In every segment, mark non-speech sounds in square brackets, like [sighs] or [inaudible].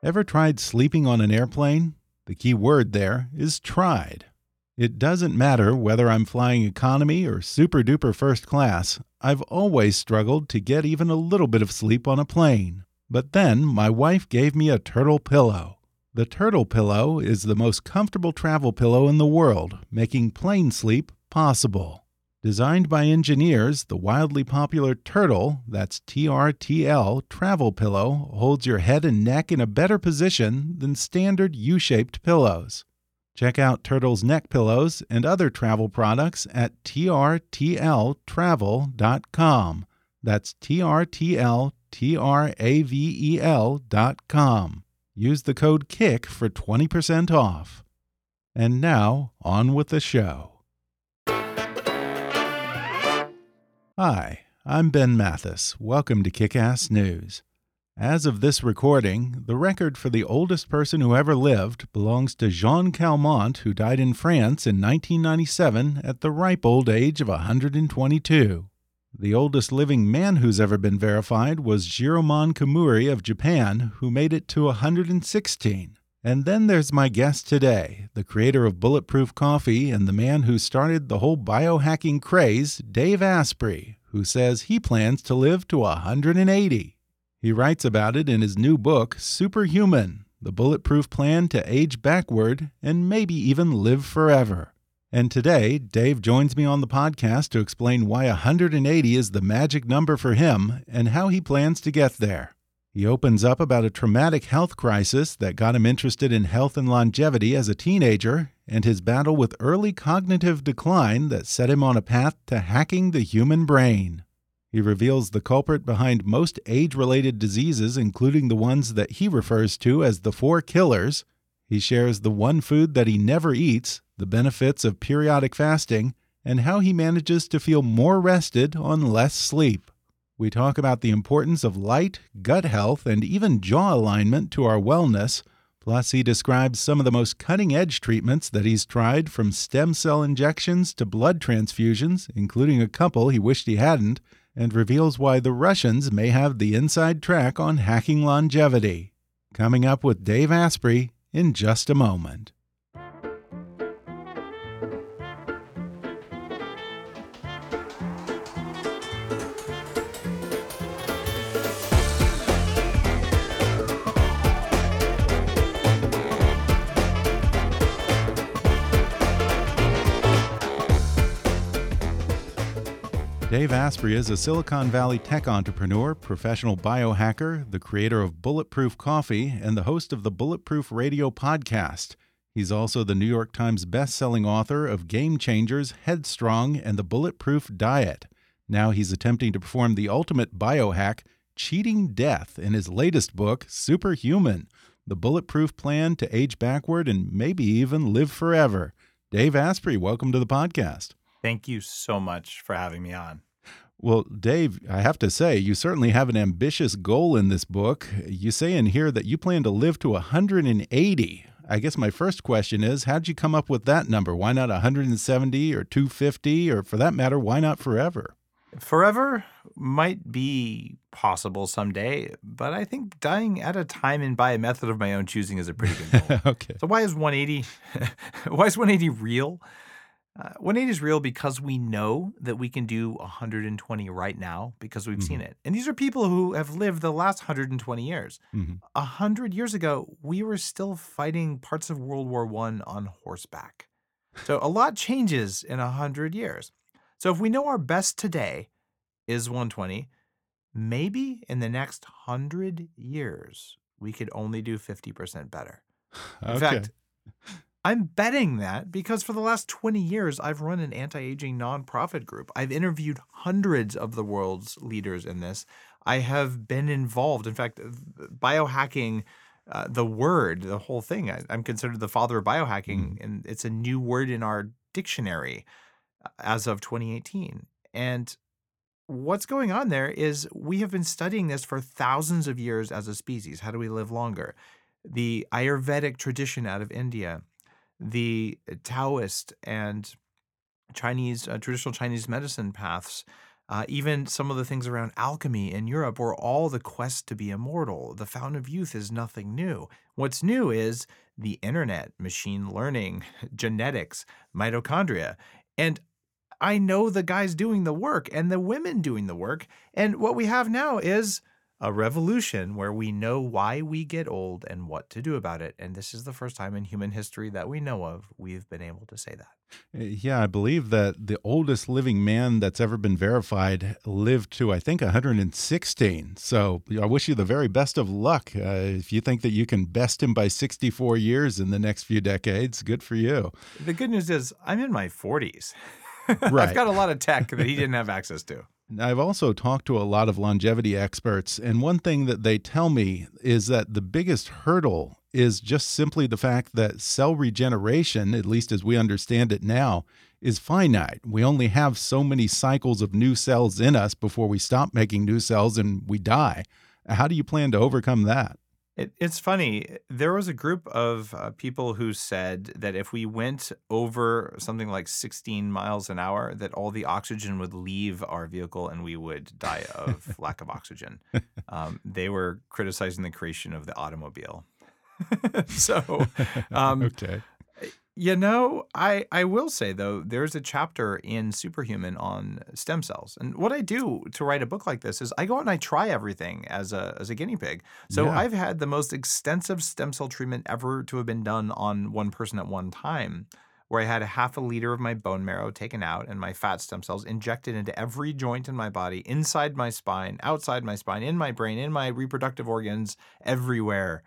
Ever tried sleeping on an airplane? The key word there is tried. It doesn't matter whether I'm flying economy or super duper first class, I've always struggled to get even a little bit of sleep on a plane. But then my wife gave me a turtle pillow. The turtle pillow is the most comfortable travel pillow in the world, making plane sleep possible. Designed by engineers, the wildly popular Turtle, that's TRTL, travel pillow holds your head and neck in a better position than standard U shaped pillows. Check out Turtle's neck pillows and other travel products at trtltravel.com. That's trtltravel.com. Use the code KICK for 20% off. And now, on with the show. Hi, I'm Ben Mathis. Welcome to Kick Ass News. As of this recording, the record for the oldest person who ever lived belongs to Jeanne Calment, who died in France in 1997 at the ripe old age of 122. The oldest living man who's ever been verified was Jiroemon Kimura of Japan, who made it to 116. And then there's my guest today, the creator of Bulletproof Coffee and the man who started the whole biohacking craze, Dave Asprey, who says he plans to live to 180. He writes about it in his new book, Superhuman The Bulletproof Plan to Age Backward and Maybe Even Live Forever. And today, Dave joins me on the podcast to explain why 180 is the magic number for him and how he plans to get there. He opens up about a traumatic health crisis that got him interested in health and longevity as a teenager and his battle with early cognitive decline that set him on a path to hacking the human brain. He reveals the culprit behind most age related diseases, including the ones that he refers to as the four killers. He shares the one food that he never eats, the benefits of periodic fasting, and how he manages to feel more rested on less sleep. We talk about the importance of light, gut health, and even jaw alignment to our wellness. Plus, he describes some of the most cutting edge treatments that he's tried from stem cell injections to blood transfusions, including a couple he wished he hadn't, and reveals why the Russians may have the inside track on hacking longevity. Coming up with Dave Asprey in just a moment. Dave Asprey is a Silicon Valley tech entrepreneur, professional biohacker, the creator of Bulletproof Coffee, and the host of the Bulletproof Radio podcast. He's also the New York Times best-selling author of Game Changers, Headstrong, and the Bulletproof Diet. Now he's attempting to perform the ultimate biohack, cheating death, in his latest book, Superhuman The Bulletproof Plan to Age Backward and Maybe Even Live Forever. Dave Asprey, welcome to the podcast. Thank you so much for having me on. Well, Dave, I have to say, you certainly have an ambitious goal in this book. You say in here that you plan to live to 180. I guess my first question is how'd you come up with that number? Why not 170 or 250? Or for that matter, why not forever? Forever might be possible someday, but I think dying at a time and by a method of my own choosing is a pretty good goal. [laughs] okay. So why is 180? [laughs] why is 180 real? Uh, 180 is real because we know that we can do 120 right now because we've seen it. And these are people who have lived the last 120 years. hmm A hundred years ago, we were still fighting parts of World War One on horseback. So a lot changes in a hundred years. So if we know our best today is 120, maybe in the next hundred years we could only do 50% better. In [sighs] Okay. fact, I'm betting that because for the last 20 years, I've run an anti aging nonprofit group. I've interviewed hundreds of the world's leaders in this. I have been involved. In fact, biohacking, uh, the word, the whole thing, I, I'm considered the father of biohacking, and it's a new word in our dictionary uh, as of 2018. And what's going on there is we have been studying this for thousands of years as a species. How do we live longer? The Ayurvedic tradition out of India, the Taoist and Chinese, uh, traditional Chinese medicine paths, uh, even some of the things around alchemy in Europe were all the quest to be immortal. The fountain of youth is nothing new. What's new is the internet, machine learning, [laughs] genetics, mitochondria. And I know the guys doing the work and the women doing the work. And what we have now is a revolution where we know why we get old and what to do about it. And this is the first time in human history that we know of we've been able to say that. Uh, Yeah, I believe that the oldest living man that's ever been verified lived to, I think, 116. So I wish you the very best of luck. Uh, if you think that you can best him by 64 years in the next few decades, good for you. The good news is I'm in my 40s. [laughs] Right. I've got a lot of tech that he didn't have access to. I've also talked to a lot of longevity experts, and one thing that they tell me is that the biggest hurdle is just simply the fact that cell regeneration, at least as we understand it now, is finite. We only have so many cycles of new cells in us before we stop making new cells and we die. How do you plan to overcome that? It, it's funny. There was a group of uh, people who said that if we went over something like 16 miles an hour, that all the oxygen would leave our vehicle and we would die of [laughs] lack of oxygen. Um, they were criticizing the creation of the automobile. [laughs] so, [laughs] um, okay. You know, I I will say though, there's a chapter in Superhuman on stem cells, and what I do to write a book like this is I go out and I try everything as a as a guinea pig. So Yeah. I've had the most extensive stem cell treatment ever to have been done on one person at one time, where I had a half a liter of my bone marrow taken out and my fat stem cells injected into every joint in my body, inside my spine, outside my spine, in my brain, in my reproductive organs, everywhere.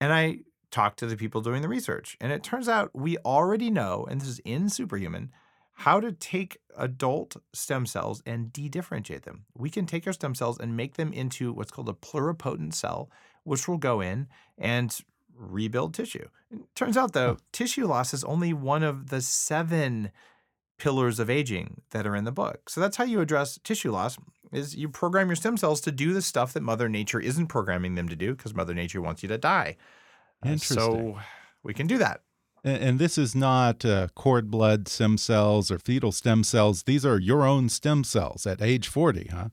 And I talked to the people doing the research. And it turns out we already know, and this is in Superhuman, how to take adult stem cells and de-differentiate them. We can take our stem cells and make them into what's called a pluripotent cell, which will go in and rebuild tissue. It turns out though, tissue loss is only one of the seven pillars of aging that are in the book. So that's how you address tissue loss is you program your stem cells to do the stuff that mother nature isn't programming them to do because mother nature wants you to die. Uh, Interesting. So we can do that. And, and this is not uh, cord blood stem cells or fetal stem cells. These are your own stem cells at age 40, huh?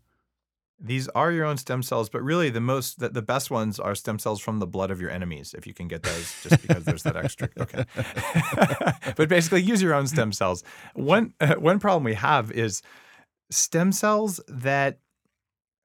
These are your own stem cells, but really the most the, the best ones are stem cells from the blood of your enemies, if you can get those, just because there's that extra. Okay, [laughs] but basically, use your own stem cells. One one problem we have is stem cells that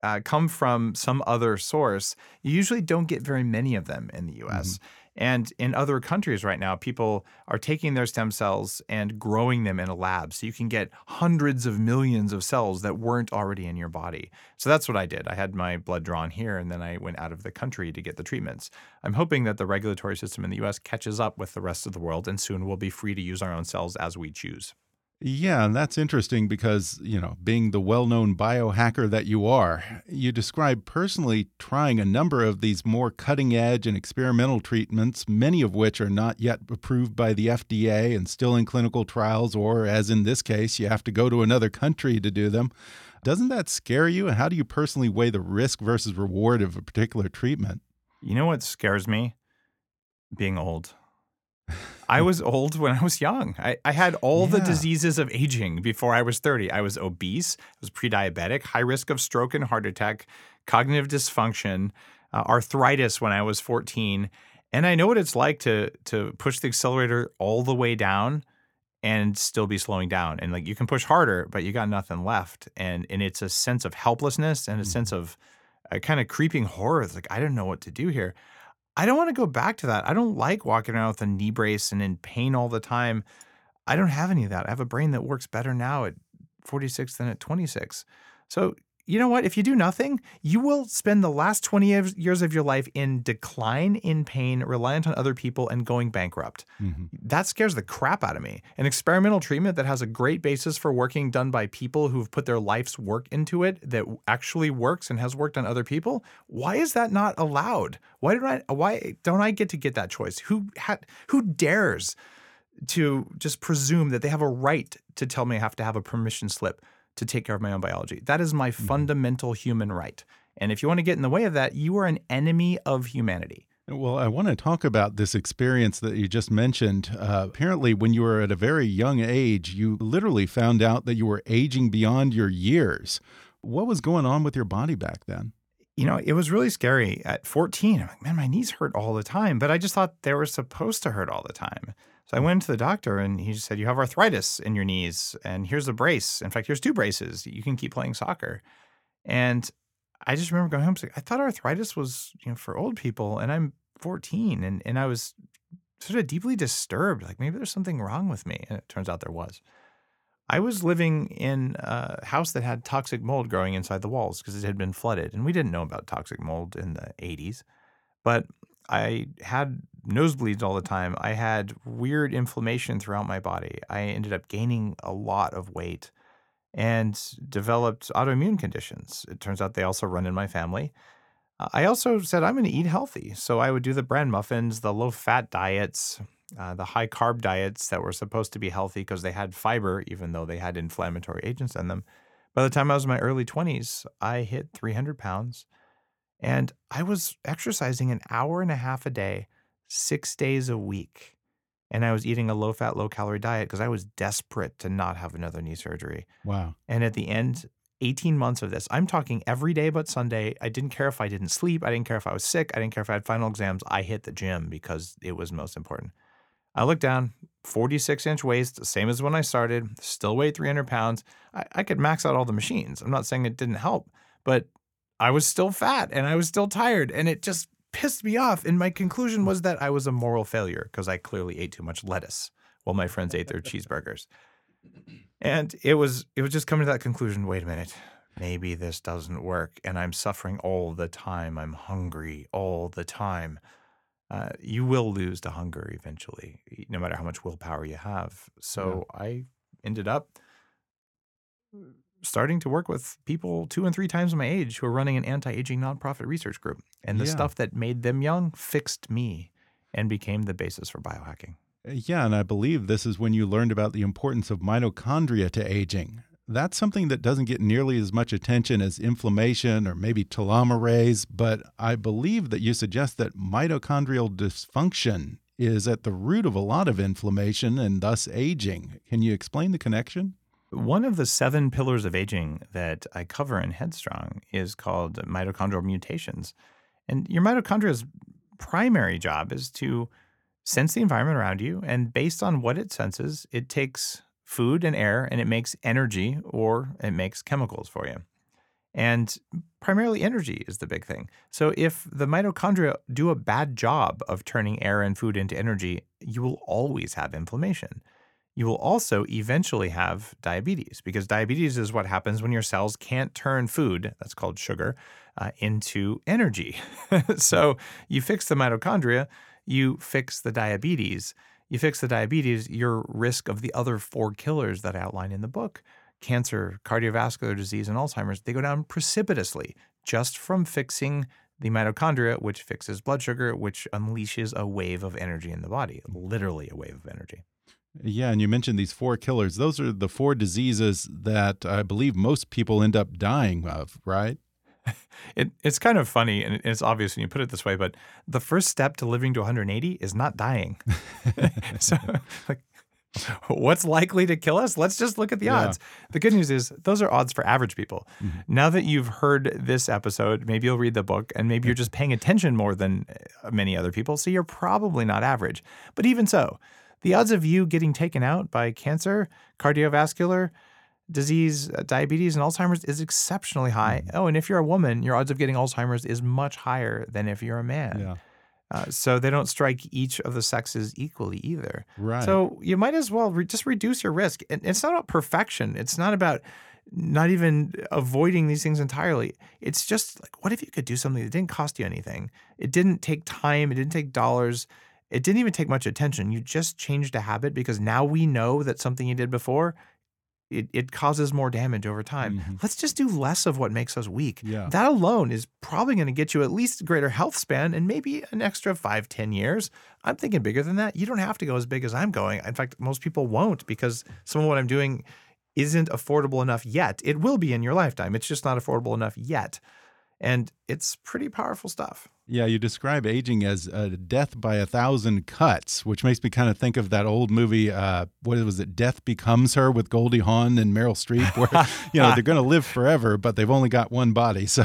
uh, come from some other source. You usually don't get very many of them in the U.S. And in other countries right now, people are taking their stem cells and growing them in a lab. So you can get hundreds of millions of cells that weren't already in your body. So that's what I did. I had my blood drawn here and then I went out of the country to get the treatments. I'm hoping that the regulatory system in the US catches up with the rest of the world and soon we'll be free to use our own cells as we choose. Yeah, and that's interesting because, you know, being the well known biohacker that you are, you describe personally trying a number of these more cutting edge and experimental treatments, many of which are not yet approved by the FDA and still in clinical trials, or as in this case, you have to go to another country to do them. Doesn't that scare you? And how do you personally weigh the risk versus reward of a particular treatment? You know what scares me? Being old. I was old when I was young. I, I had all the diseases of aging before I was 30. I was obese, I was pre diabetic, high risk of stroke and heart attack, cognitive dysfunction, uh, arthritis when I was 14. And I know what it's like to to push the accelerator all the way down and still be slowing down. And like you can push harder, but you got nothing left. And and it's a sense of helplessness and a sense of a kind of creeping horror. It's like I don't know what to do here. I don't want to go back to that. I don't like walking around with a knee brace and in pain all the time. I don't have any of that. I have a brain that works better now at 46 than at 26. So, you know what? If you do nothing, you will spend the last 20 years- of your life in decline, in pain, reliant on other people, and going bankrupt. Mm-hmm. That scares the crap out of me. An experimental treatment that has a great basis for working done by people who've put their life's work into it that actually works and has worked on other people. Why is that not allowed? Why did I why don't I get to get that choice? Who ha, who dares to just presume that they have a right to tell me I have to have a permission slip to take care of my own biology? That is my fundamental human right. And if you want to get in the way of that, you are an enemy of humanity. Well, I want to talk about this experience that you just mentioned. Uh, apparently, when you were at a very young age, you literally found out that you were aging beyond your years. What was going on with your body back then? you know, it was really scary at 14. I'm like, man, my knees hurt all the time, but I just thought they were supposed to hurt all the time. So I went to the doctor and he said, You have arthritis in your knees, and here's a brace. In fact, here's two braces. You can keep playing soccer. And I just remember going home, I thought arthritis was, you know, for old people, and I'm 14. And, and I was sort of deeply disturbed. Like maybe there's something wrong with me. And it turns out there was. I was living in a house that had toxic mold growing inside the walls because it had been flooded. And we didn't know about toxic mold in the 80s. But I had nosebleeds all the time. I had weird inflammation throughout my body. I ended up gaining a lot of weight and developed autoimmune conditions. It turns out they also run in my family. Uh, I also said I'm going to eat healthy. So I would do the bran muffins, the low fat diets, uh, the high carb diets that were supposed to be healthy because they had fiber, even though they had inflammatory agents in them. By the time I was in my early 20s, I hit 300 pounds and I was exercising an hour and a half a day, six days a week. And I was eating a low fat, low calorie diet because I was desperate to not have another knee surgery. Wow. And at the end, 18 months of this, I'm talking every day but Sunday. I didn't care if I didn't sleep. I didn't care if I was sick. I didn't care if I had final exams. I hit the gym because it was most important. I looked down, 46 inch waist, same as when I started, still weighed 300 pounds. I, I could max out all the machines. I'm not saying it didn't help, but I was still fat and I was still tired and it just pissed me off. And my conclusion was that I was a moral failure because I clearly ate too much lettuce while my friends ate their [laughs] cheeseburgers. And it was it was just coming to that conclusion, wait a minute. Maybe this doesn't work and I'm suffering all the time. I'm hungry all the time. Uh, you will lose to hunger eventually, no matter how much willpower you have. So I ended up starting to work with people two and three times my age who are running an anti-aging nonprofit research group. And the Yeah. stuff that made them young fixed me and became the basis for biohacking. Uh, Yeah, and I believe this is when you learned about the importance of mitochondria to aging. That's something that doesn't get nearly as much attention as inflammation or maybe telomerase, but I believe that you suggest that mitochondrial dysfunction is at the root of a lot of inflammation and thus aging. Can you explain the connection? One of the seven pillars of aging that I cover in Headstrong is called mitochondrial mutations. And your mitochondria's primary job is to sense the environment around you. And based on what it senses, it takes food and air and it makes energy or it makes chemicals for you. And primarily energy is the big thing. So if the mitochondria do a bad job of turning air and food into energy, you will always have inflammation you will also eventually have diabetes because diabetes is what happens when your cells can't turn food, that's called sugar, uh, into energy. [laughs] so you fix the mitochondria, you fix the diabetes. You fix the diabetes, your risk of the other four killers that I outline in the book cancer, cardiovascular disease, and Alzheimer's they go down precipitously just from fixing the mitochondria, which fixes blood sugar, which unleashes a wave of energy in the body, literally a wave of energy. Yeah, and you mentioned these four killers. Those are the four diseases that I believe most people end up dying of, right? [laughs] It, it's kind of funny and it's obvious when you put it this way, but the first step to living to 180 is not dying. [laughs] [laughs] so, like, what's likely to kill us? Let's just look at the Yeah. odds. The good news is those are odds for average people. Now that you've heard this episode, maybe you'll read the book and maybe you're just paying attention more than uh, many other people. So you're probably not average. But even so, the odds of you getting taken out by cancer, cardiovascular, disease, uh, diabetes, and Alzheimer's is exceptionally high. Oh, and if you're a woman, your odds of getting Alzheimer's is much higher than if you're a man. Yeah. Uh, so they don't strike each of the sexes equally either. Right. So you might as well re- just reduce your risk. And it's not about perfection. It's not about not even avoiding these things entirely. It's just like, what if you could do something that didn't cost you anything? It didn't take time. It didn't take dollars. It didn't even take much attention. You just changed a habit because now we know that something you did before, it, it causes more damage over time. Mm-hmm. Let's just do less of what makes us weak. Yeah. That alone is probably going to get you at least greater health span and maybe an extra five, ten years. I'm thinking bigger than that. You don't have to go as big as I'm going. In fact, most people won't because some of what I'm doing isn't affordable enough yet. It will be in your lifetime. It's just not affordable enough yet. And it's pretty powerful stuff. Yeah, you describe aging as uh, death by a thousand cuts, which makes me kind of think of that old movie. Uh, what was it? Death Becomes Her with Goldie Hawn and Meryl Streep, where [laughs] you know they're going to live forever, but they've only got one body. [laughs] So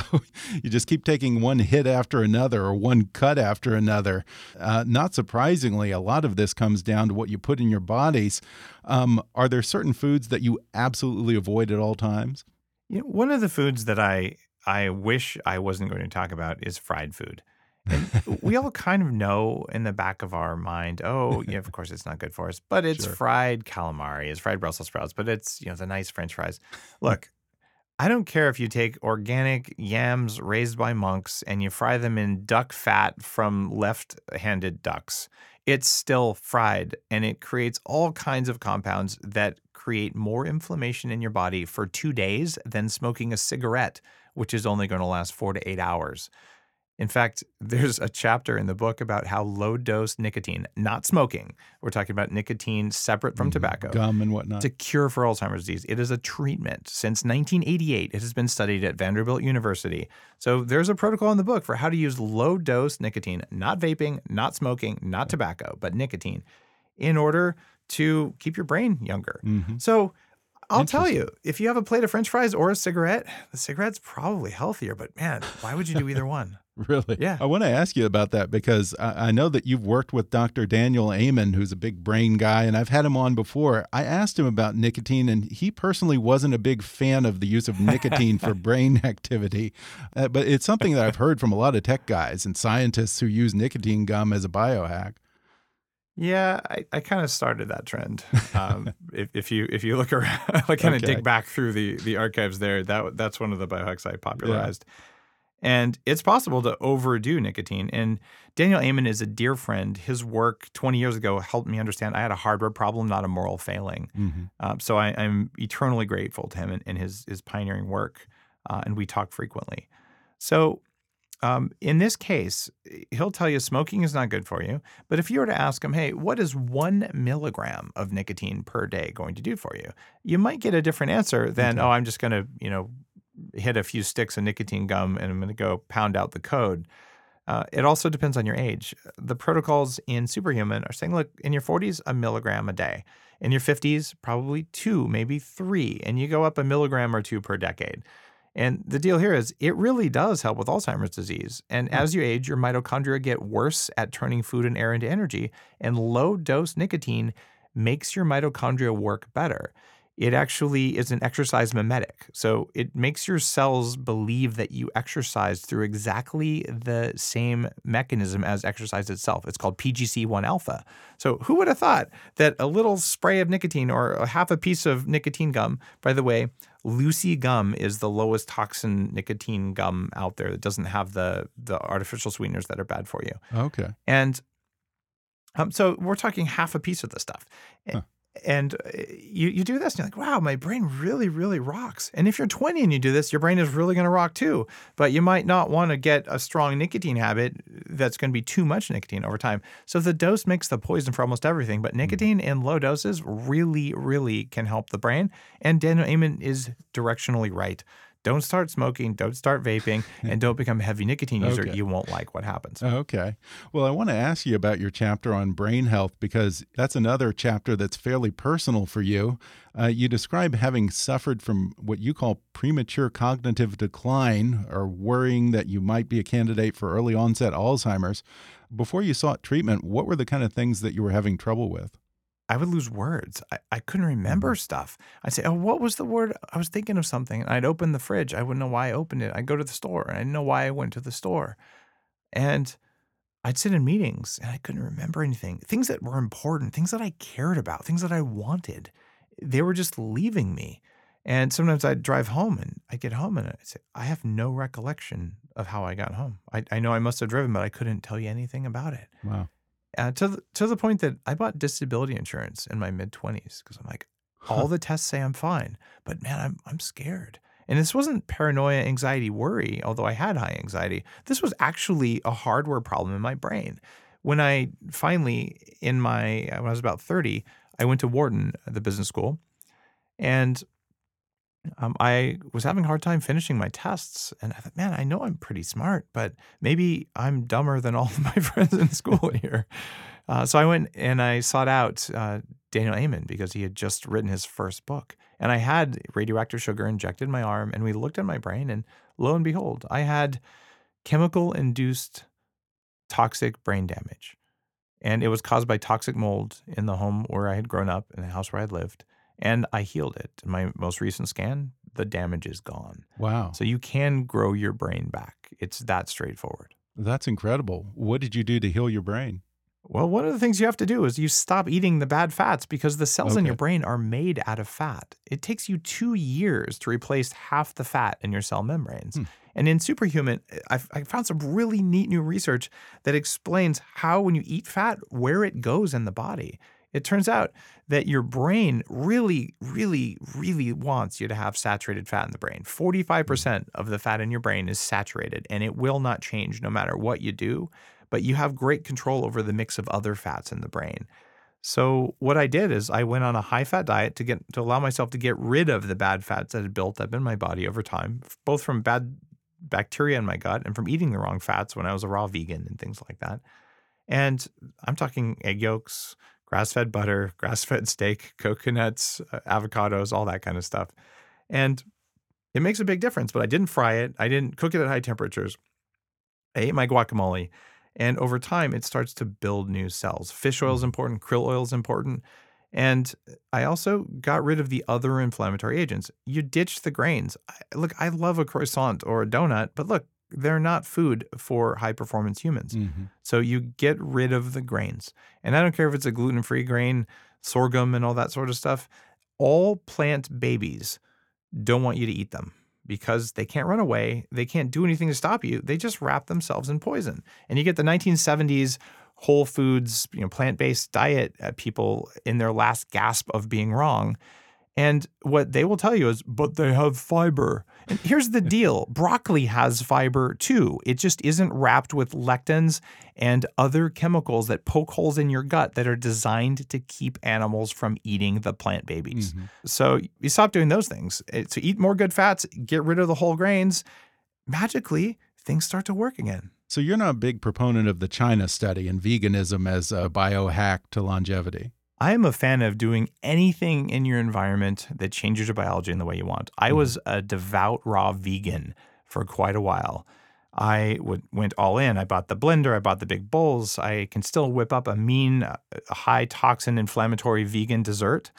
you just keep taking one hit after another or one cut after another. Uh, not surprisingly, a lot of this comes down to what you put in your bodies. Um, are there certain foods that you absolutely avoid at all times? You know, one of the foods that I I wish I wasn't going to talk about is fried food. And we all kind of know in the back of our mind, oh, yeah, of course it's not good for us, but it's Sure. fried calamari, it's fried Brussels sprouts, but it's, you know, the nice french fries. Hmm. Look, I don't care if you take organic yams raised by monks and you fry them in duck fat from left-handed ducks. It's still fried and it creates all kinds of compounds that create more inflammation in your body for 2 days than smoking a cigarette, which is only going to last 4 to 8 hours. In fact, there's a chapter in the book about how low dose nicotine, not smoking, we're talking about nicotine separate from tobacco, Gum and whatnot. a cure for Alzheimer's disease. It is a treatment. Since 1988, it has been studied at Vanderbilt University. So there's a protocol in the book for how to use low dose nicotine, not vaping, not smoking, not tobacco, but nicotine, in order to keep your brain younger. Mhm. So I'll tell you, if you have a plate of french fries or a cigarette, the cigarette's probably healthier, but man, why would you do either one? [laughs] Really? Yeah. I want to ask you about that because I, I know that you've worked with Dr. Daniel Amen, who's a big brain guy, and I've had him on before. I asked him about nicotine, and he personally wasn't a big fan of the use of nicotine for [laughs] brain activity. Uh, but it's something that I've heard from a lot of tech guys and scientists who use nicotine gum as a biohack. Yeah, I, I kind of started that trend. Um, [laughs] if, if you if you look [laughs] around, like kind of Okay. dig back through the the archives there, that that's one of the biohacks I popularized. And it's possible to overdo nicotine. And Daniel Amen is a dear friend. His work 20 years ago helped me understand I had a hardware problem, not a moral failing. Mhm. Um, so I, I'm eternally grateful to him and, and his his pioneering work. Uh, and we talk frequently. So um, in this case, he'll tell you smoking is not good for you. But if you were to ask him, hey, what is one milligram of nicotine per day going to do for you? You might get a different answer than, oh, I'm just going to, you know, hit a few sticks of nicotine gum and I'm going to go pound out the code. Uh, it also depends on your age. The protocols in Superhuman are saying, look, in your 40s, a milligram a day. In your 50s, probably two, maybe three. And you go up a milligram or two per decade. And the deal here is it really does help with Alzheimer's disease. And hmm. as you age, your mitochondria get worse at turning food and air into energy. And low dose nicotine makes your mitochondria work better. It actually is an exercise mimetic. So it makes your cells believe that you exercised through exactly the same mechanism as exercise itself. It's called PGC1 alpha. So who would have thought that a little spray of nicotine or a half a piece of nicotine gum, by the way, Lucy gum is the lowest toxin nicotine gum out there that doesn't have the the artificial sweeteners that are bad for you. Okay. And um, so we're talking half a piece of this stuff. Huh. And uh, you, you do this and you're like, wow, my brain really, really rocks. And if you're 20 and you do this, your brain is really going to rock too. But you might not want to get a strong nicotine habit that's going to be too much nicotine over time. So the dose makes the poison for almost everything. But nicotine in low doses really, really can help the brain. And Daniel Amen is directionally right. Don't start smoking, don't start vaping, [laughs] and don't become a heavy nicotine user. Okay. You won't like what happens. Okay. Well, I want to ask you about your chapter on brain health because that's another chapter that's fairly personal for you. Uh, you describe having suffered from what you call premature cognitive decline or worrying that you might be a candidate for early onset Alzheimer's. Before you sought treatment, what were the kind of things that you were having trouble with? I would lose words. I, I couldn't remember mm-hmm. stuff. I'd say, Oh, what was the word? I was thinking of something. And I'd open the fridge. I wouldn't know why I opened it. I'd go to the store and I didn't know why I went to the store. And I'd sit in meetings and I couldn't remember anything. Things that were important, things that I cared about, things that I wanted, they were just leaving me. And sometimes I'd drive home and I'd get home and I'd say, I have no recollection of how I got home. I, I know I must have driven, but I couldn't tell you anything about it Wow. Uh, to the, to the point that I bought disability insurance in my mid twenties because I'm like, all the tests say I'm fine, but man, I'm I'm scared. And this wasn't paranoia, anxiety, worry, although I had high anxiety. This was actually a hardware problem in my brain. When I finally, in my when I was about thirty, I went to Wharton, the business school, and um, I was having a hard time finishing my tests. And I thought, man, I know I'm pretty smart, but maybe I'm dumber than all [laughs] of my friends in school [laughs] here. Uh, so I went and I sought out uh, Daniel Amen because he had just written his first book. And I had radioactive sugar injected in my arm, and we looked at my brain, and lo and behold, I had chemical induced toxic brain damage. And it was caused by toxic mold in the home where I had grown up, in the house where I had lived. And I healed it. In my most recent scan, the damage is gone. Wow. So you can grow your brain back. It's that straightforward. That's incredible. What did you do to heal your brain? Well, one of the things you have to do is you stop eating the bad fats because the cells in your brain are made out of fat. It takes you two years to replace half the fat in your cell membranes. Hmm. And in Superhuman, I've, I found some really neat new research that explains how, when you eat fat, where it goes in the body. It turns out that your brain really, really, really wants you to have saturated fat in the brain. Hmm. 45% of the fat in your brain is saturated, and it will not change no matter what you do but you have great control over the mix of other fats in the brain. So what I did is I went on a high fat diet to get to allow myself to get rid of the bad fats that had built up in my body over time, both from bad bacteria in my gut and from eating the wrong fats when I was a raw vegan and things like that. And I'm talking egg yolks, grass-fed butter, grass-fed steak, coconuts, uh, avocados, all that kind of stuff. And it makes a big difference, but I didn't fry it. I didn't cook it at high temperatures. I ate my guacamole. And over time, it starts to build new cells. Fish oil is important, krill oil is important. And I also got rid of the other inflammatory agents. You ditch the grains. I- Look, I love a croissant or a donut, but look, they're not food for high performance humans. Mhm. So you get rid of the grains. And I don't care if it's a gluten free grain, sorghum, and all that sort of stuff. All plant babies don't want you to eat them because they can't run away. They can't do anything to stop you. They just wrap themselves in poison. And you get the 1970s Whole Foods, you know, plant-based diet uh, people in their last gasp of being wrong. And what they will tell you is, but they have fiber. And here's the deal broccoli has fiber too. It just isn't wrapped with lectins and other chemicals that poke holes in your gut that are designed to keep animals from eating the plant babies. So you stop doing those things. Eh, So eat more good fats, get rid of the whole grains. Magically, things start to work again. So you're not a big proponent of the China study and veganism as a biohack to longevity. I am a fan of doing anything in your environment that changes your biology in the way you want. I was a devout raw vegan for quite a while. I would, went all in. I bought the blender, I bought the big bowls. I can still whip up a mean, uh, high toxin, inflammatory vegan dessert.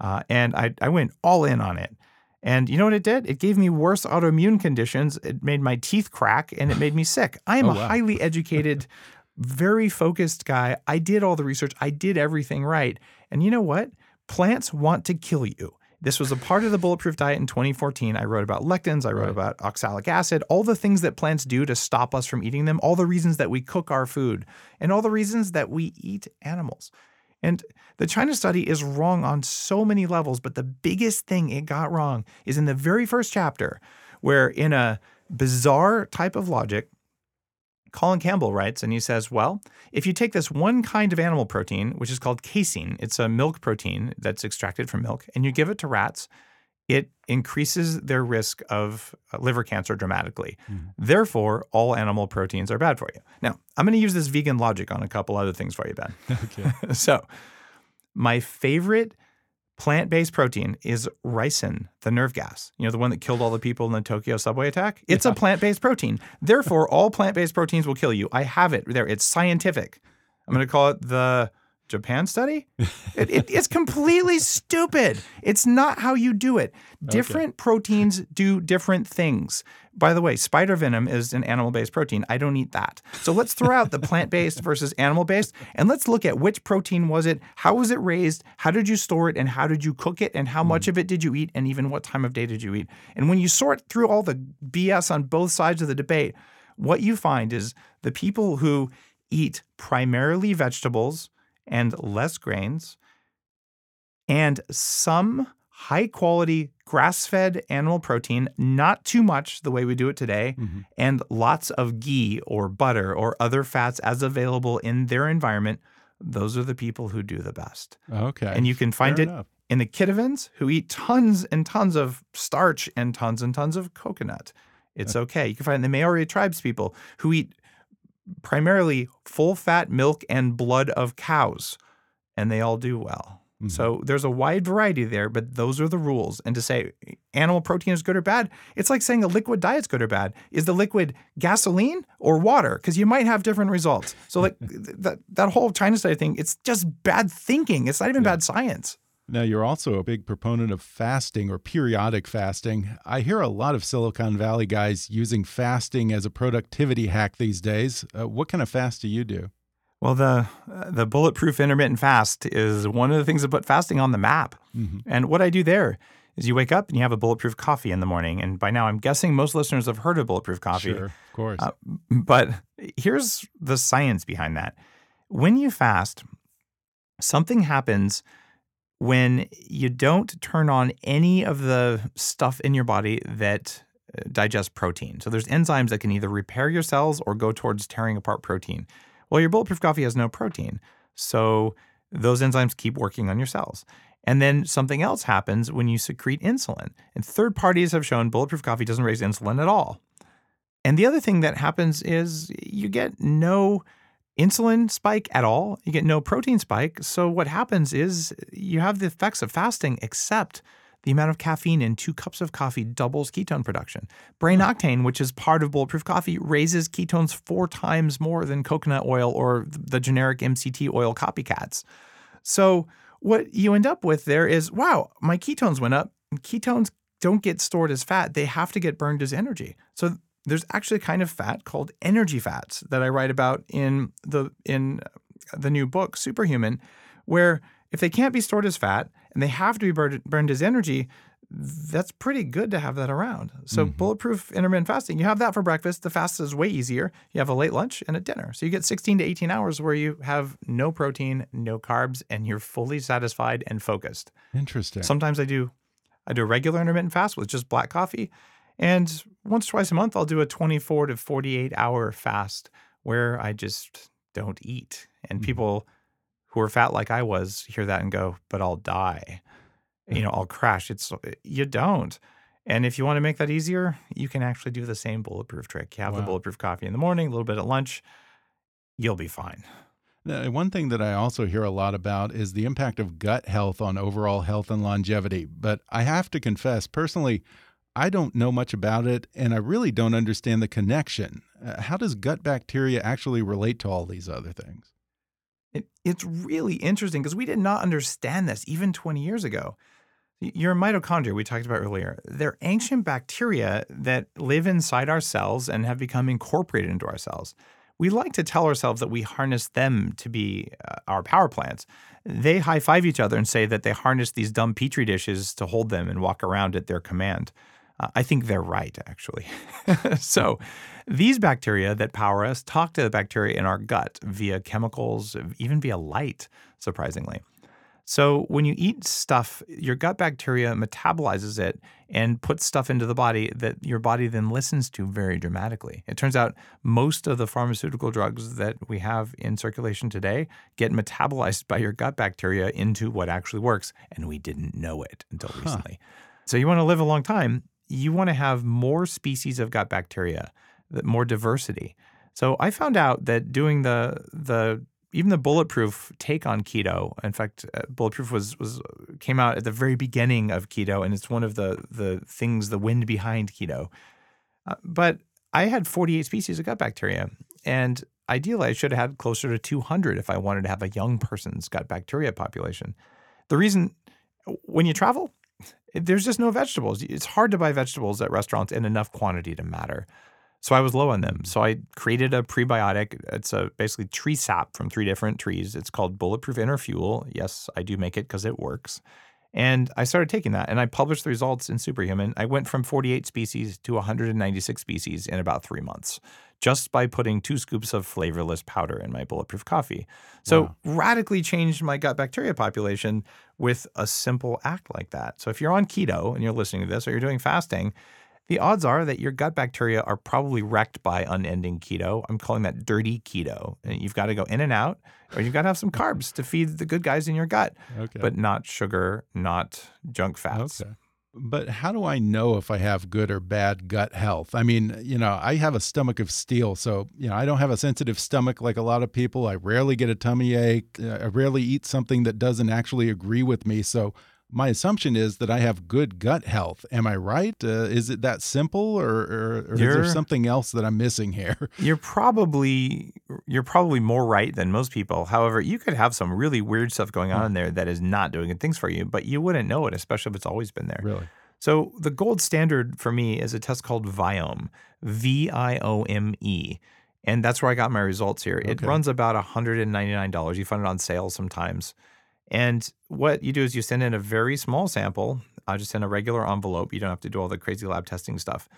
Uh, and I, I went all in on it. And you know what it did? It gave me worse autoimmune conditions. It made my teeth crack and it made me sick. I am Oh, a highly educated, [laughs] very focused guy. I did all the research, I did everything right. And you know what? Plants want to kill you. This was a part of the Bulletproof Diet in 2014. I wrote about lectins, I wrote Right. about oxalic acid, all the things that plants do to stop us from eating them, all the reasons that we cook our food, and all the reasons that we eat animals. And the China study is wrong on so many levels, but the biggest thing it got wrong is in the very first chapter, where in a bizarre type of logic, Colin Campbell writes, and he says, Well, if you take this one kind of animal protein, which is called casein, it's a milk protein that's extracted from milk, and you give it to rats, it increases their risk of uh, liver cancer dramatically. Mm-hmm. Therefore, all animal proteins are bad for you. Now, I'm going to use this vegan logic on a couple other things for you, Ben. [laughs] Okay. [laughs] so, my favorite plant based protein is ricin, the nerve gas. You know, the one that killed all the people in the Tokyo subway attack? It's a plant based protein. Therefore, all plant based proteins will kill you. I have it there. It's scientific. I'm going to call it the Japan study? It, it, it's completely [laughs] stupid. It's not how you do it. Different proteins do different things. By the way, spider venom is an animal based protein. I don't eat that. So let's throw out the [laughs] plant based versus animal based and let's look at which protein was it, how was it raised, how did you store it, and how did you cook it, and how much hmm. of it did you eat, and even what time of day did you eat. And when you sort through all the BS on both sides of the debate, what you find is the people who eat primarily vegetables and less grains and some high quality grass fed animal protein, not too much the way we do it today, mm-hmm. and lots of ghee or butter or other fats as available in their environment. Those are the people who do the best. Okay. And you can find Fair it enough. in the Kitavans who eat tons and tons of starch and tons and tons of coconut. It's okay. You can find the Maori tribes people who eat primarily full fat milk and blood of cows, and they all do well. So mm-hmm. there's a wide variety there, but those are the rules. And to say animal protein is good or bad, it's like saying a liquid diet's good or bad. Is the liquid gasoline or water? Because you might have different results. So like [laughs] th- that that whole China study thing, it's just bad thinking. It's not even bad science. Now, you're also a big proponent of fasting or periodic fasting. I hear a lot of Silicon Valley guys using fasting as a productivity hack these days. Uh, what kind of fast do you do? Well, the uh, the bulletproof intermittent fast is one of the things that put fasting on the map. And what I do there is you wake up and you have a bulletproof coffee in the morning. And by now, I'm guessing most listeners have heard of bulletproof coffee. Sure, of course. Uh, but here's the science behind that. When you fast, something happens when you don't turn on any of the stuff in your body that uh, digests protein. So there's enzymes that can either repair your cells or go towards tearing apart protein. Well, your bulletproof coffee has no protein. So those enzymes keep working on your cells. And then something else happens when you secrete insulin. And third parties have shown bulletproof coffee doesn't raise insulin at all. And the other thing that happens is you get no insulin spike at all. You get no protein spike. So what happens is you have the effects of fasting, except the amount of caffeine in two cups of coffee doubles ketone production. Brain octane, which is part of bulletproof coffee, raises ketones four times more than coconut oil or the generic MCT oil copycats. So what you end up with there is, wow, my ketones went up. Ketones don't get stored as fat; they have to get burned as energy. So there's actually a kind of fat called energy fats that I write about in the in uh, the new book Superhuman, where if they can't be stored as fat and they have to be burned, burned as energy, that's pretty good to have that around. So mm-hmm. bulletproof intermittent fasting, you have that for breakfast. The fast is way easier. You have a late lunch and a dinner. So you get 16 to 18 hours where you have no protein, no carbs, and you're fully satisfied and focused. Interesting. Sometimes I do I do a regular intermittent fast with just black coffee. And once, twice a month, I'll do a 24 to 48 hour fast where I just don't eat. And mm-hmm. people who are fat like I was hear that and go, but I'll die. You mm-hmm. know, I'll crash. It's uh, you don't. And if you want to make that easier, you can actually do the same bulletproof trick. You have the bulletproof coffee in the morning, a little bit at lunch, you'll be fine. Now, uh, One thing that I also hear a lot about is the impact of gut health on overall health and longevity. But I have to confess, personally, I don't know much about it, and I really don't understand the connection. Uh, how does gut bacteria actually relate to all these other things? It, it's really interesting because we did not understand this even 20 years ago. Your mitochondria, we talked about earlier, they're ancient bacteria that live inside our cells and have become incorporated into our cells. We like to tell ourselves that we harness them to be uh, our power plants. They high five each other and say that they harness these dumb petri dishes to hold them and walk around at their command. Uh, I think they're right, actually. [laughs] so, these bacteria that power us talk to the bacteria in our gut via chemicals, even via light, surprisingly. So, when you eat stuff, your gut bacteria metabolizes it and puts stuff into the body that your body then listens to very dramatically. It turns out most of the pharmaceutical drugs that we have in circulation today get metabolized by your gut bacteria into what actually works, and we didn't know it until recently. So you want to live a long time, you want to have more species of gut bacteria, more diversity. So I found out that doing the the even the bulletproof take on keto. In fact, uh, bulletproof was was came out at the very beginning of keto, and it's one of the the things, the wind behind keto. Uh, but I had 48 species of gut bacteria, and ideally, I should have had closer to 200 if I wanted to have a young person's gut bacteria population. The reason, when you travel, there's just no vegetables. It's hard to buy vegetables at restaurants in enough quantity to matter. So I was low on them. Mm. So I created a prebiotic. It's a basically tree sap from three different trees. It's called Bulletproof Inner Fuel. Yes, I do make it because it works. And I started taking that and I published the results in Superhuman. I went from 48 species to 196 species in about three months just by putting two scoops of flavorless powder in my bulletproof coffee. So, wow. radically changed my gut bacteria population with a simple act like that. So, if you're on keto and you're listening to this or you're doing fasting, the odds are that your gut bacteria are probably wrecked by unending keto. I'm calling that dirty keto. And you've got to go in and out, or you've got to have some [laughs] carbs to feed the good guys in your gut, okay. but not sugar, not junk fats. Okay. But how do I know if I have good or bad gut health? I mean, you know, I have a stomach of steel, so you know, I don't have a sensitive stomach like a lot of people. I rarely get a tummy ache. Uh, I rarely eat something that doesn't actually agree with me. So my assumption is that I have good gut health. Am I right? Uh, is it that simple, or, or, or is there something else that I'm missing here? [laughs] You're probably you're probably more right than most people. However, you could have some really weird stuff going on in there that is not doing good things for you, but you wouldn't know it, especially if it's always been there. Really. So the gold standard for me is a test called Viome, V I O M E. And that's where I got my results here. Okay. It runs about $199. You find it on sale sometimes. And what you do is you send in a very small sample, uh, just in a regular envelope. You don't have to do all the crazy lab testing stuff.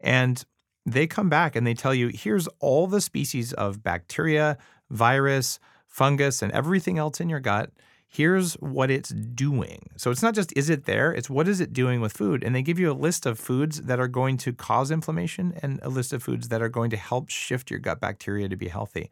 And they come back and they tell you here's all the species of bacteria, virus, fungus, and everything else in your gut. Here's what it's doing. So it's not just is it there, it's what is it doing with food. And they give you a list of foods that are going to cause inflammation and a list of foods that are going to help shift your gut bacteria to be healthy.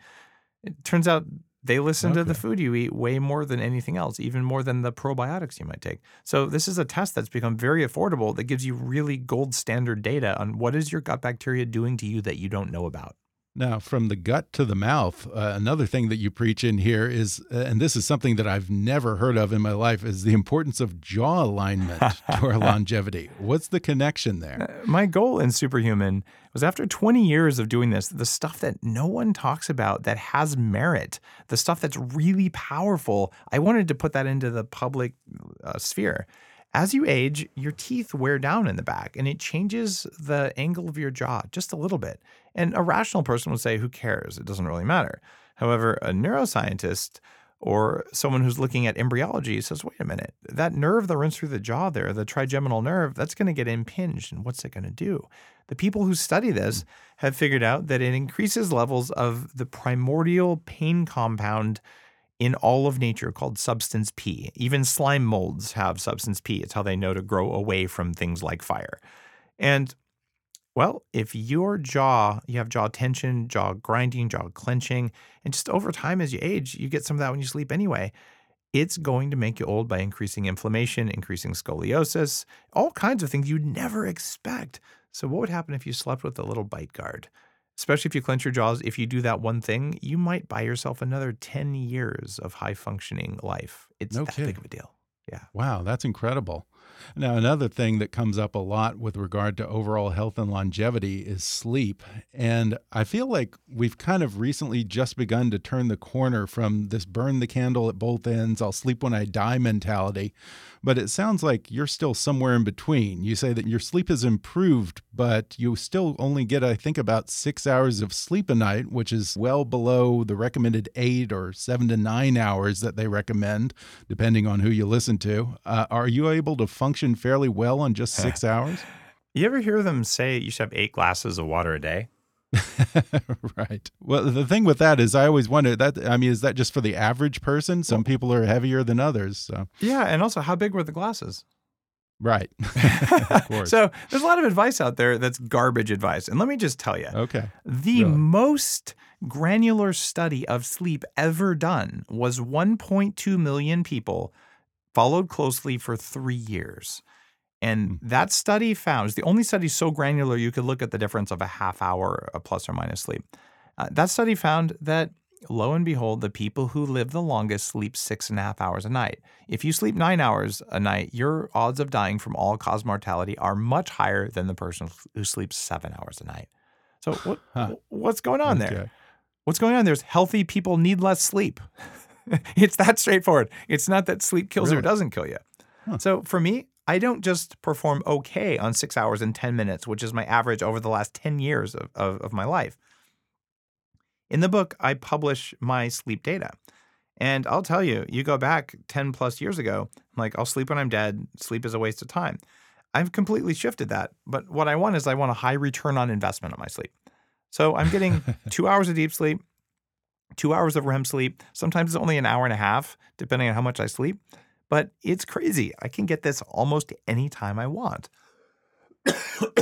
It turns out they listen okay. to the food you eat way more than anything else, even more than the probiotics you might take. So this is a test that's become very affordable that gives you really gold standard data on what is your gut bacteria doing to you that you don't know about. Now, from the gut to the mouth, uh, another thing that you preach in here is, uh, and this is something that I've never heard of in my life, is the importance of jaw alignment [laughs] to our longevity. What's the connection there? Uh, my goal in Superhuman was after 20 years of doing this, the stuff that no one talks about that has merit, the stuff that's really powerful, I wanted to put that into the public uh, sphere as you age, your teeth wear down in the back and it changes the angle of your jaw just a little bit. And a rational person would say, who cares? It doesn't really matter. However, a neuroscientist or someone who's looking at embryology says, wait a minute, that nerve that runs through the jaw there, the trigeminal nerve, that's going to get impinged. And what's it going to do? The people who study this have figured out that it increases levels of the primordial pain compound in all of nature called substance P. Even slime molds have substance P. It's how they know to grow away from things like fire. And well, if your jaw, you have jaw tension, jaw grinding, jaw clenching, and just over time as you age, you get some of that when you sleep anyway. It's going to make you old by increasing inflammation, increasing scoliosis, all kinds of things you'd never expect. So, what would happen if you slept with a little bite guard? especially if you clench your jaws, if you do that one thing, you might buy yourself another 10 years of high functioning life. It's no that kidding. big of a deal. Yeah. Wow, that's incredible. Now, another thing that comes up a lot with regard to overall health and longevity is sleep. And I feel like we've kind of recently just begun to turn the corner from this burn the candle at both ends, I'll sleep when I die mentality. But it sounds like you're still somewhere in between. You say that your sleep has improved, but you still only get, I think, about six hours of sleep a night, which is well below the recommended eight or seven to nine hours that they recommend, depending on who you listen to. Uh, are you able to function fairly well on just six [laughs] hours? You ever hear them say you should have eight glasses of water a day? [laughs] right. Well, the thing with that is, I always wonder that. I mean, is that just for the average person? Some people are heavier than others. So. Yeah, and also, how big were the glasses? Right. [laughs] so there's a lot of advice out there that's garbage advice. And let me just tell you. Okay. The really? most granular study of sleep ever done was 1.2 million people followed closely for three years. And that study found, it's the only study so granular you could look at the difference of a half hour a plus or minus sleep. Uh, that study found that lo and behold, the people who live the longest sleep six and a half hours a night. If you sleep nine hours a night, your odds of dying from all cause mortality are much higher than the person who sleeps seven hours a night. So what, Huh. what's going on Okay. there? What's going on there is healthy people need less sleep. [laughs] [laughs] it's that straightforward. It's not that sleep kills you or doesn't kill you. So for me, I don't just perform okay on six hours and 10 minutes, which is my average over the last 10 years of, of, of my life. In the book, I publish my sleep data. And I'll tell you, you go back 10 plus years ago, I'm like, I'll sleep when I'm dead. Sleep is a waste of time. I've completely shifted that. But what I want is I want a high return on investment on my sleep. So I'm getting [laughs] two hours of deep sleep, two hours of REM sleep. Sometimes it's only an hour and a half, depending on how much I sleep. But it's crazy. I can get this almost any time I want.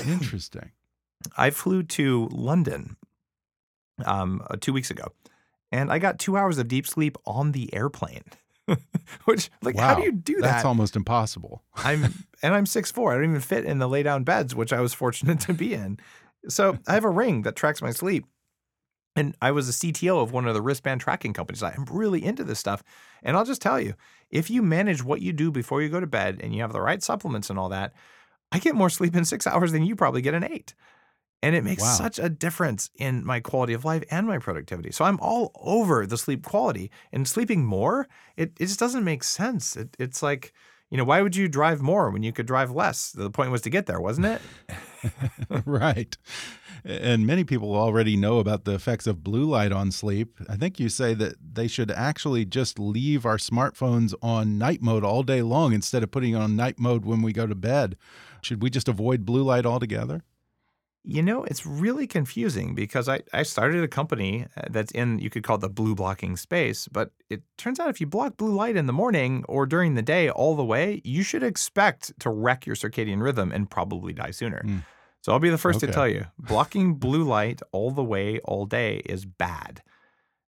Interesting. [clears throat] I flew to London um, uh, two weeks ago, and I got two hours of deep sleep on the airplane. [laughs] Which, like, how do you do that? That's almost impossible. I'm [laughs] and I'm six four. I don't even fit in the lay down beds, which I was fortunate to be in. So I have a ring that tracks my sleep. And I was a CTO of one of the wristband tracking companies. I'm really into this stuff. And I'll just tell you, if you manage what you do before you go to bed and you have the right supplements and all that, I get more sleep in six [laughs] hours than you probably get in eight. And it makes Wow. such a difference in my quality of life and my productivity. So I'm all over the sleep quality and sleeping more. It, it just doesn't make sense. It, it's like, you know, why would you drive more when you could drive less? The point was to get there, wasn't it? [laughs] right. And many people already know about the effects of blue light on sleep. I think you say that they should actually just leave our smartphones on night mode all day long instead of putting on night mode when we go to bed. Should we just avoid blue light altogether? You know, it's really confusing because I, I started a company uh, that's in, you could call it the blue blocking space, but it turns out if you block blue light in the morning or during the day all the way, you should expect to wreck your circadian rhythm and probably die sooner. Mm. So I'll be the first to tell you blocking blue light all the way, all day is bad.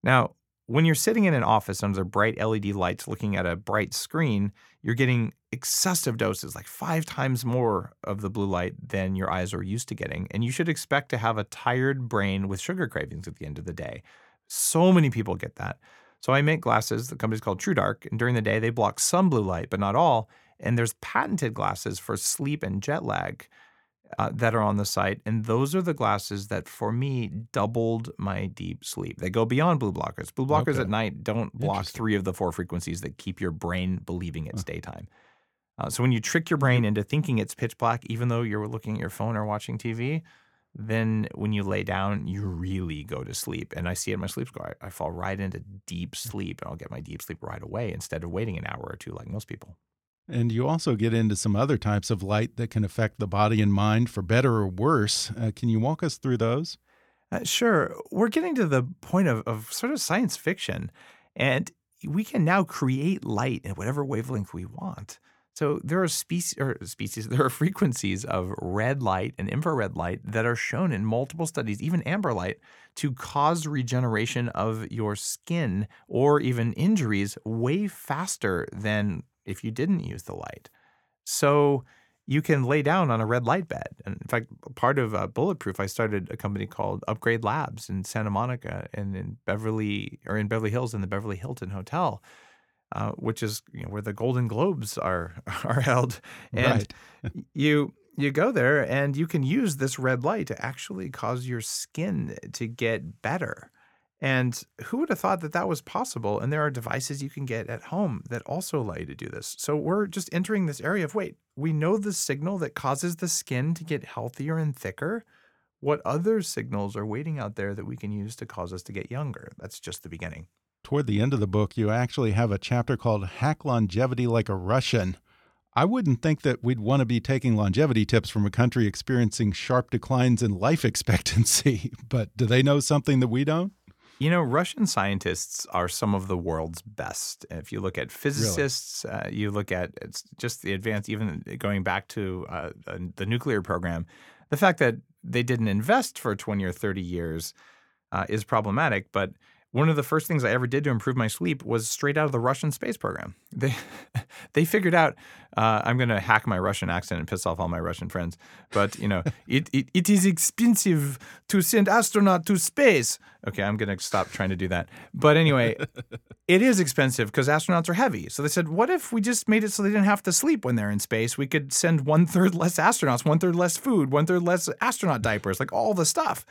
Now, when you're sitting in an office under bright LED lights looking at a bright screen, you're getting excessive doses, like five times more of the blue light than your eyes are used to getting. And you should expect to have a tired brain with sugar cravings at the end of the day. So many people get that. So I make glasses. The company's called TrueDark. And during the day, they block some blue light, but not all. And there's patented glasses for sleep and jet lag uh, that are on the site. And those are the glasses that, for me, doubled my deep sleep. They go beyond blue blockers. Blue blockers Okay. at night don't block three of the four frequencies that keep your brain believing it's daytime. Uh, so when you trick your brain into thinking it's pitch black, even though you're looking at your phone or watching TV, then when you lay down, you really go to sleep. And I see it in my sleep score. I, I fall right into deep sleep, and I'll get my deep sleep right away instead of waiting an hour or two like most people. And you also get into some other types of light that can affect the body and mind for better or worse. Uh, can you walk us through those? Uh, sure. We're getting to the point of, of sort of science fiction, and we can now create light in whatever wavelength we want. So there are species or species, [laughs] there are frequencies of red light and infrared light that are shown in multiple studies, even amber light, to cause regeneration of your skin or even injuries way faster than if you didn't use the light. So you can lay down on a red light bed. And in fact, part of uh, Bulletproof, I started a company called Upgrade Labs in Santa Monica and in Beverly or in Beverly Hills in the Beverly Hilton Hotel, uh, which is you know, where the Golden Globes are [laughs] are held. And Right. [laughs] you you go there and you can use this red light to actually cause your skin to get better. And who would have thought that that was possible? And there are devices you can get at home that also allow you to do this. So we're just entering this area of wait, we know the signal that causes the skin to get healthier and thicker. What other signals are waiting out there that we can use to cause us to get younger? That's just the beginning. Toward the end of the book, you actually have a chapter called Hack Longevity Like a Russian. I wouldn't think that we'd want to be taking longevity tips from a country experiencing sharp declines in life [laughs] expectancy, but do they know something that we don't? You know, Russian scientists are some of the world's best. If you look at physicists, uh, you look at it's just the advanced, even going back to uh, uh, the nuclear program, the fact that they didn't invest for 20 or 30 years uh, is problematic. But one of the first things I ever did to improve my sleep was straight out of the Russian space program. [laughs] They, they figured out. Uh, I'm going to hack my Russian accent and piss off all my Russian friends, but you know, [laughs] it, it it is expensive to send astronaut to space. Okay, I'm going to stop trying to do that. But anyway, [laughs] it is expensive because astronauts are heavy. So they said, what if we just made it so they didn't have to sleep when they're in space? We could send one third less astronauts, one third less food, one third less astronaut diapers, like all the stuff.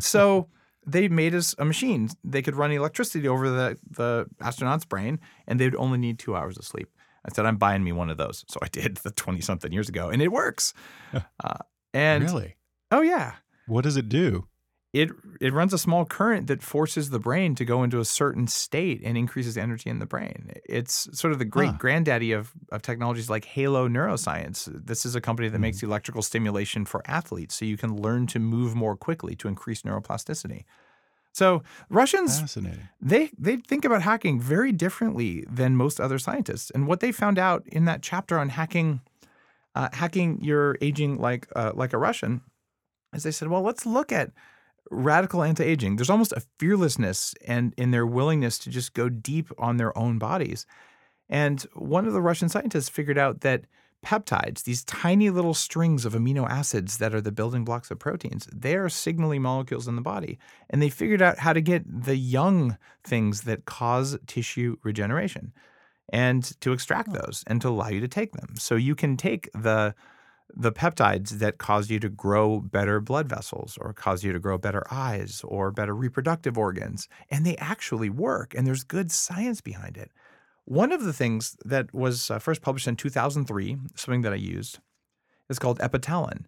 So they made us a machine. They could run electricity over the, the astronaut's brain, and they'd only need two hours of sleep. I said, I'm buying me one of those. So I did the 20 something years ago, and it works. Uh, and really? oh, yeah. What does it do? It, it runs a small current that forces the brain to go into a certain state and increases energy in the brain. It's sort of the great Huh. granddaddy of, of technologies like Halo Neuroscience. This is a company that Mm-hmm. makes electrical stimulation for athletes so you can learn to move more quickly to increase neuroplasticity. So Russians they they think about hacking very differently than most other scientists. And what they found out in that chapter on hacking, uh, hacking your aging like uh, like a Russian, is they said, well, let's look at radical anti-aging. There's almost a fearlessness and in their willingness to just go deep on their own bodies. And one of the Russian scientists figured out that peptides, these tiny little strings of amino acids that are the building blocks of proteins, they are signaling molecules in the body. And they figured out how to get the young things that cause tissue regeneration and to extract oh. those and to allow you to take them. So you can take the the peptides that cause you to grow better blood vessels or cause you to grow better eyes or better reproductive organs and they actually work and there's good science behind it. One of the things that was uh, first published in 2003, something that I used, is called epitalin.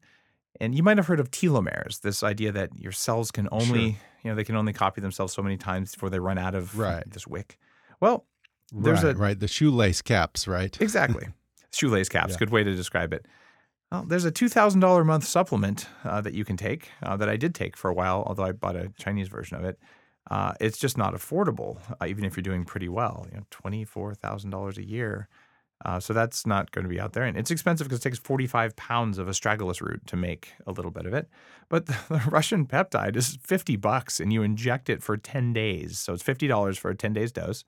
And you might have heard of telomeres, this idea that your cells can only, you know, they can only copy themselves so many times before they run out of Right. this wick. Well, there's right, a right. The shoelace caps, right? exactly [laughs] shoelace caps, Yeah. good way to describe it. Well, there's a two thousand dollar a month supplement uh, that you can take uh, that I did take for a while, although I bought a Chinese version of it. Uh, it's just not affordable, uh, even if you're doing pretty well. You know, twenty four thousand dollars a year. Uh, so that's not going to be out there, and it's expensive because it takes forty five pounds of astragalus root to make a little bit of it. But [laughs] the, the Russian peptide is fifty bucks, and you inject it for ten days. So it's fifty dollars for a ten days dose.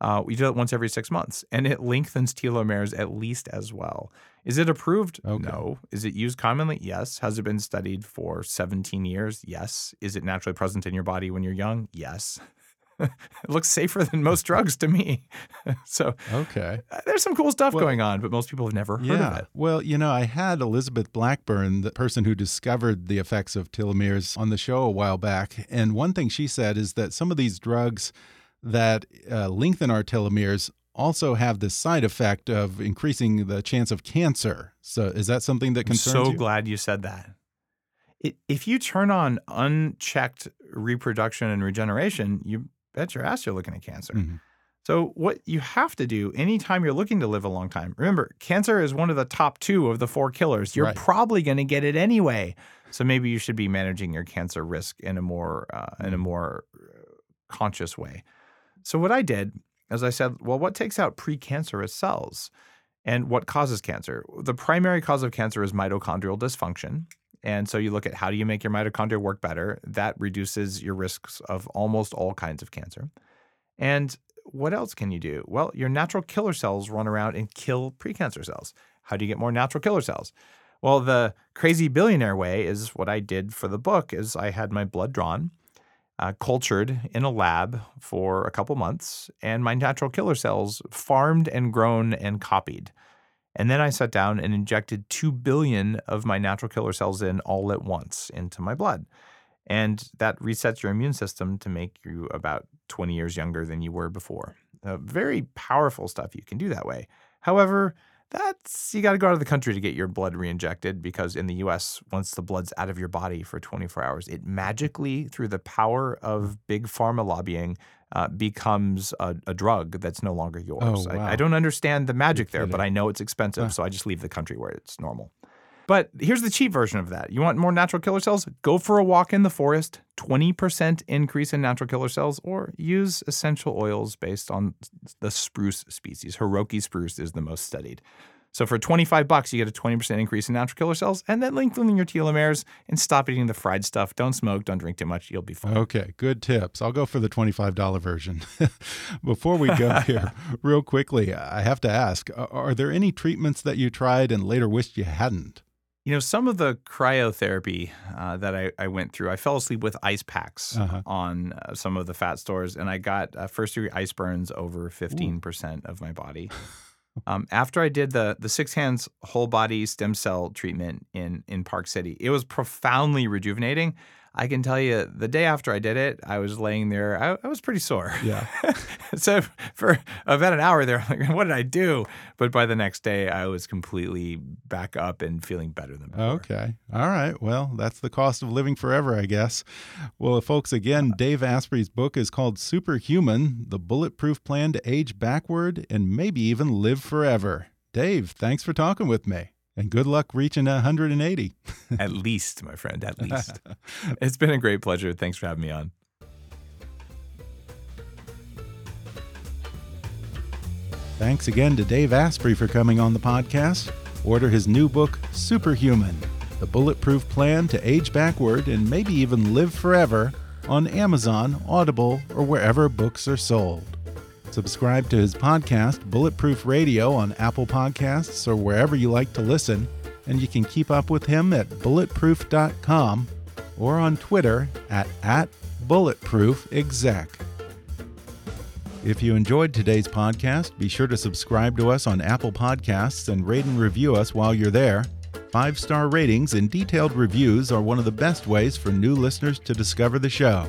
Uh, we do it once every six months, and it lengthens telomeres at least as well. Is it approved? Okay. No. Is it used commonly? Yes. Has it been studied for 17 years? Yes. Is it naturally present in your body when you're young? Yes. [laughs] it looks safer than most drugs to me. [laughs] so Okay. uh, there's some cool stuff Well- going on, but most people have never heard Yeah. of it. Well, you know, I had Elizabeth Blackburn, the person who discovered the effects of telomeres, on the show a while back. And one thing she said is that some of these drugs that uh, lengthen our telomeres also have the side effect of increasing the chance of cancer. So, is that something that concerns I'm so you? glad you said that. If you turn on unchecked reproduction and regeneration, you bet your ass you're looking at cancer. Mhm. So, what you have to do anytime you're looking to live a long time, remember, cancer is one of the top two of the four killers. You're Right. probably going to get it anyway. So maybe you should be managing your cancer risk in a more uh, in a Mm. more uh, conscious way. So what I did, as I said, well, what takes out precancerous cells, and what causes cancer? The primary cause of cancer is mitochondrial dysfunction. And so you look at how do you make your mitochondria work better? That reduces your risks of almost all kinds of cancer. And what else can you do? Well, your natural killer cells run around and kill precancer cells. How do you get more natural killer cells? Well, the crazy billionaire way is what I did for the book is I had my blood drawn, uh, cultured in a lab for a couple months, and my natural killer cells farmed and grown and copied. And then I sat down and injected 2 billion of my natural killer cells in all at once into my blood. And that resets your immune system to make you about 20 years younger than you were before. Uh, very powerful stuff you can do that way. However, that's you got to go out of the country to get your blood reinjected because in the US, once the blood's out of your body for 24 hours, it magically, through the power of big pharma lobbying, uh, becomes a, a drug that's no longer yours. Oh, I, wow. I don't understand the magic there, but. I know it's expensive, Huh. so I just leave the country where it's normal. But here's the cheap version of that. You want more natural killer cells? Go for a walk in the forest, 20% increase in natural killer cells, or use essential oils based on the spruce species. Hinoki spruce is the most studied. So for 25 bucks, you get a 20% increase in natural killer cells and then lengthening your telomeres and stop eating the fried stuff. Don't smoke, don't drink too much. You'll be fine. Okay, good tips. I'll go for the $25 version. [laughs] Before we go [laughs] here, real quickly, I have to ask are there any treatments that you tried and later wished you hadn't? You know, some of the cryotherapy uh, that I, I, went through, I fell asleep with ice packs uh -huh. on uh, some of the fat stores, and I got uh, first degree ice burns over 15% Ooh. of my body. [laughs] Um, after I did the the six hands whole body stem cell treatment in in Park City, it was profoundly rejuvenating. I can tell you the day after I did it, I was laying there. I, I was pretty sore. Yeah. [laughs] so for about an hour there, I'm like, what did I do? But by the next day, I was completely back up and feeling better than before. Okay. All right. Well, that's the cost of living forever, I guess. Well, uh, folks, again, Dave Asprey's book is called Superhuman The Bulletproof Plan to Age Backward and Maybe Even Live Forever. Dave, thanks for talking with me. And good luck reaching 180. [laughs] at least, my friend, at least. [laughs] it's been a great pleasure. Thanks for having me on. Thanks again to Dave Asprey for coming on the podcast. Order his new book, Superhuman The Bulletproof Plan to Age Backward and Maybe Even Live Forever, on Amazon, Audible, or wherever books are sold. Subscribe to his podcast, Bulletproof Radio, on Apple Podcasts or wherever you like to listen, and you can keep up with him at bulletproof.com or on Twitter at, at bulletproofexec. If you enjoyed today's podcast, be sure to subscribe to us on Apple Podcasts and rate and review us while you're there. Five star ratings and detailed reviews are one of the best ways for new listeners to discover the show.